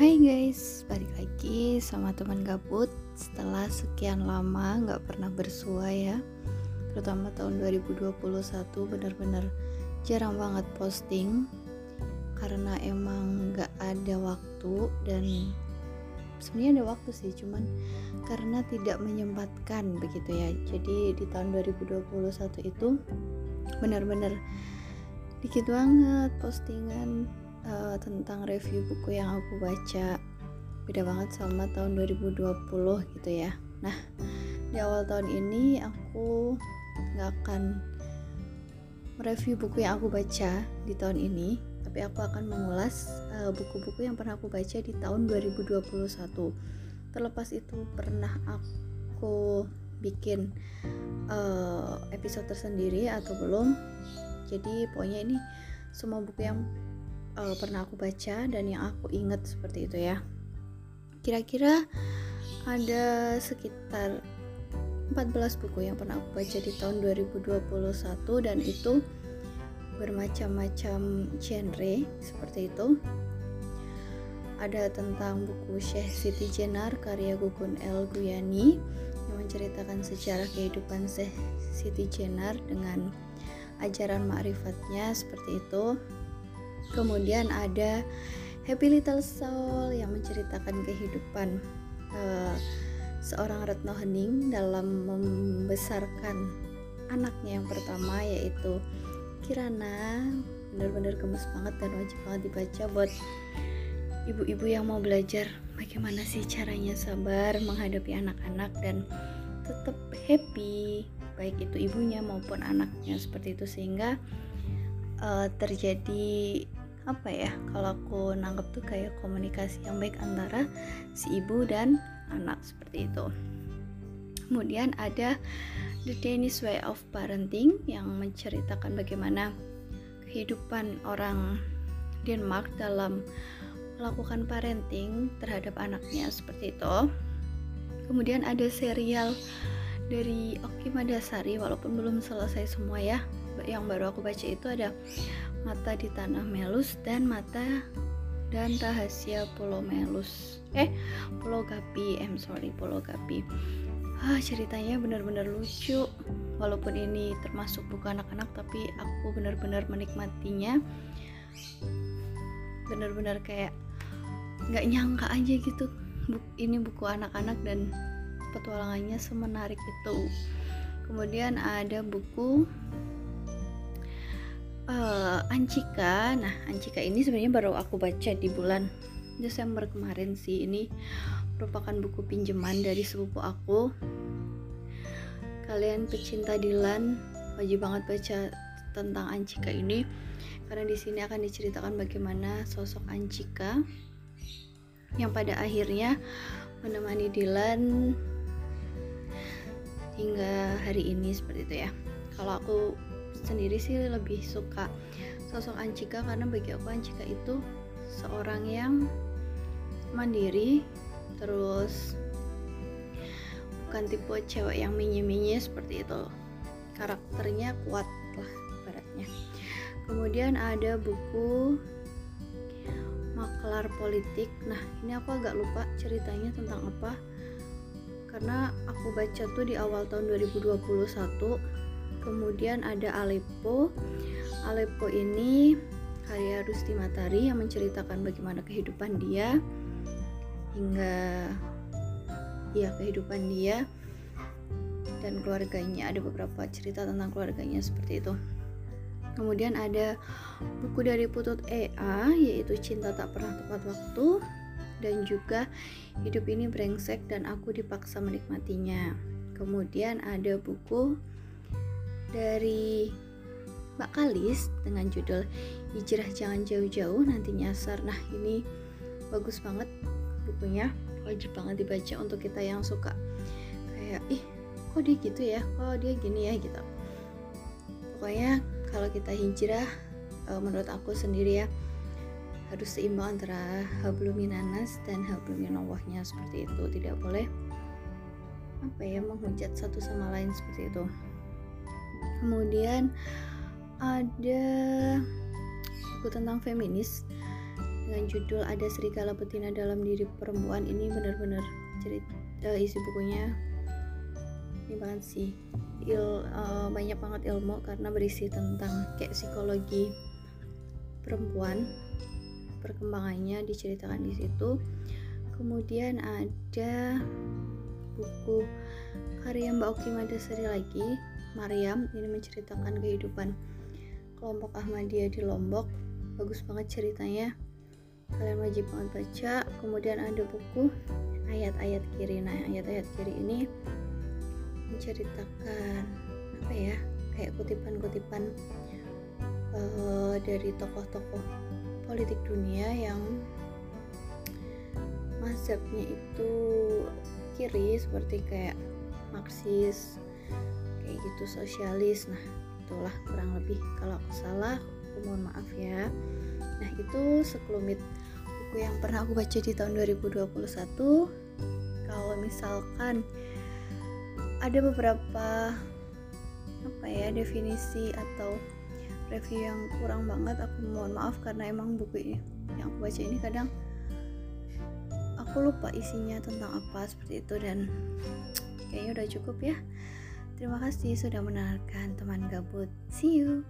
Hai guys, balik lagi sama teman gabut. Setelah sekian lama nggak pernah bersua ya. Terutama tahun 2021 benar-benar jarang banget posting. Karena emang nggak ada waktu dan sebenarnya ada waktu sih cuman karena tidak menyempatkan begitu ya. Jadi di tahun 2021 itu benar-benar dikit banget postingan uh, tentang review buku yang aku baca. Beda banget sama tahun 2020 gitu ya. Nah di awal tahun ini aku nggak akan mereview buku yang aku baca di tahun ini tapi aku akan mengulas eh, buku-buku uh, yang pernah aku baca di tahun 2021 terlepas itu pernah aku bikin uh, episode tersendiri atau belum? Jadi pokoknya ini semua buku yang uh, pernah aku baca dan yang aku ingat seperti itu ya. Kira-kira ada sekitar 14 buku yang pernah aku baca di tahun 2021 dan itu bermacam-macam genre seperti itu. Ada tentang buku Syekh Siti Jenar karya Gugun El Guyani yang menceritakan sejarah kehidupan Syekh Siti Jenar dengan ajaran ma'rifatnya seperti itu kemudian ada Happy Little Soul yang menceritakan kehidupan uh, seorang Retno Hening dalam membesarkan anaknya yang pertama yaitu Kirana. Benar-benar gemes banget dan wajib banget dibaca buat ibu-ibu yang mau belajar bagaimana sih caranya sabar menghadapi anak-anak dan tetap happy baik itu ibunya maupun anaknya seperti itu sehingga uh, terjadi apa ya kalau aku nangkep tuh kayak komunikasi yang baik antara si ibu dan anak seperti itu. Kemudian ada The Danish Way of Parenting yang menceritakan bagaimana kehidupan orang Denmark dalam melakukan parenting terhadap anaknya seperti itu. Kemudian ada serial dari Oki Madasari walaupun belum selesai semua ya yang baru aku baca itu ada mata di tanah melus dan mata dan rahasia pulau melus. Eh pulau gapi I'm sorry pulau gapi. Ah ceritanya benar-benar lucu. Walaupun ini termasuk buku anak-anak tapi aku benar-benar menikmatinya. Benar-benar kayak nggak nyangka aja gitu. Ini buku anak-anak dan petualangannya semenarik itu. Kemudian ada buku uh, Ancika nah Ancika ini sebenarnya baru aku baca di bulan Desember kemarin sih. Ini merupakan buku pinjaman dari sepupu aku. Kalian pecinta Dilan wajib banget baca tentang Ancika ini. Karena di sini akan diceritakan bagaimana sosok Ancika yang pada akhirnya menemani Dilan hingga hari ini seperti itu ya. Kalau aku sendiri sih lebih suka sosok Ancika karena bagi aku Ancika itu seorang yang mandiri terus bukan tipe cewek yang minye-minye seperti itu. Karakternya kuat lah baratnya kemudian ada buku maklar politik. Nah ini aku agak lupa ceritanya tentang apa. Karena aku baca tuh di awal tahun 2021 kemudian ada Aleppo. Aleppo ini karya Rusti Matari yang menceritakan bagaimana kehidupan dia hingga ya kehidupan dia dan keluarganya. Ada beberapa cerita tentang keluarganya seperti itu. Kemudian ada buku dari Putut EA yaitu Cinta Tak Pernah Tepat Waktu dan juga hidup ini brengsek dan aku dipaksa menikmatinya. Kemudian ada buku dari Mbak Kalis dengan judul Hijrah Jangan Jauh-Jauh nanti nyasar. Nah, ini bagus banget bukunya. Wajib banget dibaca untuk kita yang suka kayak ih, kok dia gitu ya? Kok dia gini ya gitu. Pokoknya kalau kita hijrah eh, menurut aku sendiri ya harus seimbang antara habluminanas dan habluminallahnya seperti itu tidak boleh apa ya menghujat satu sama lain seperti itu kemudian ada buku tentang feminis dengan judul ada serigala betina dalam diri perempuan. Ini benar-benar cerita uh, isi bukunya. Ini banget sih. Il, uh, banyak banget ilmu karena berisi tentang kayak psikologi perempuan. Perkembangannya diceritakan di situ. Kemudian ada buku karya Mbak Oki Madasari lagi Mariam ini menceritakan kehidupan kelompok Ahmadiyah di Lombok. Bagus banget ceritanya. Kalian wajib banget baca. Kemudian ada buku ayat-ayat kiri. Nah ayat-ayat kiri ini menceritakan apa ya kayak kutipan-kutipan uh, dari tokoh-tokoh politik dunia yang mazhabnya itu kiri seperti kayak Marxis kayak gitu sosialis. Nah itulah kurang lebih. Kalau aku salah aku mohon maaf ya. Nah itu sekelumit buku yang pernah aku baca di tahun 2021 kalau misalkan ada beberapa apa ya definisi atau review yang kurang banget aku mohon maaf karena emang buku yang aku baca ini kadang aku lupa isinya tentang apa seperti itu. Dan kayaknya udah cukup ya terima kasih sudah mendengarkan teman gabut. See you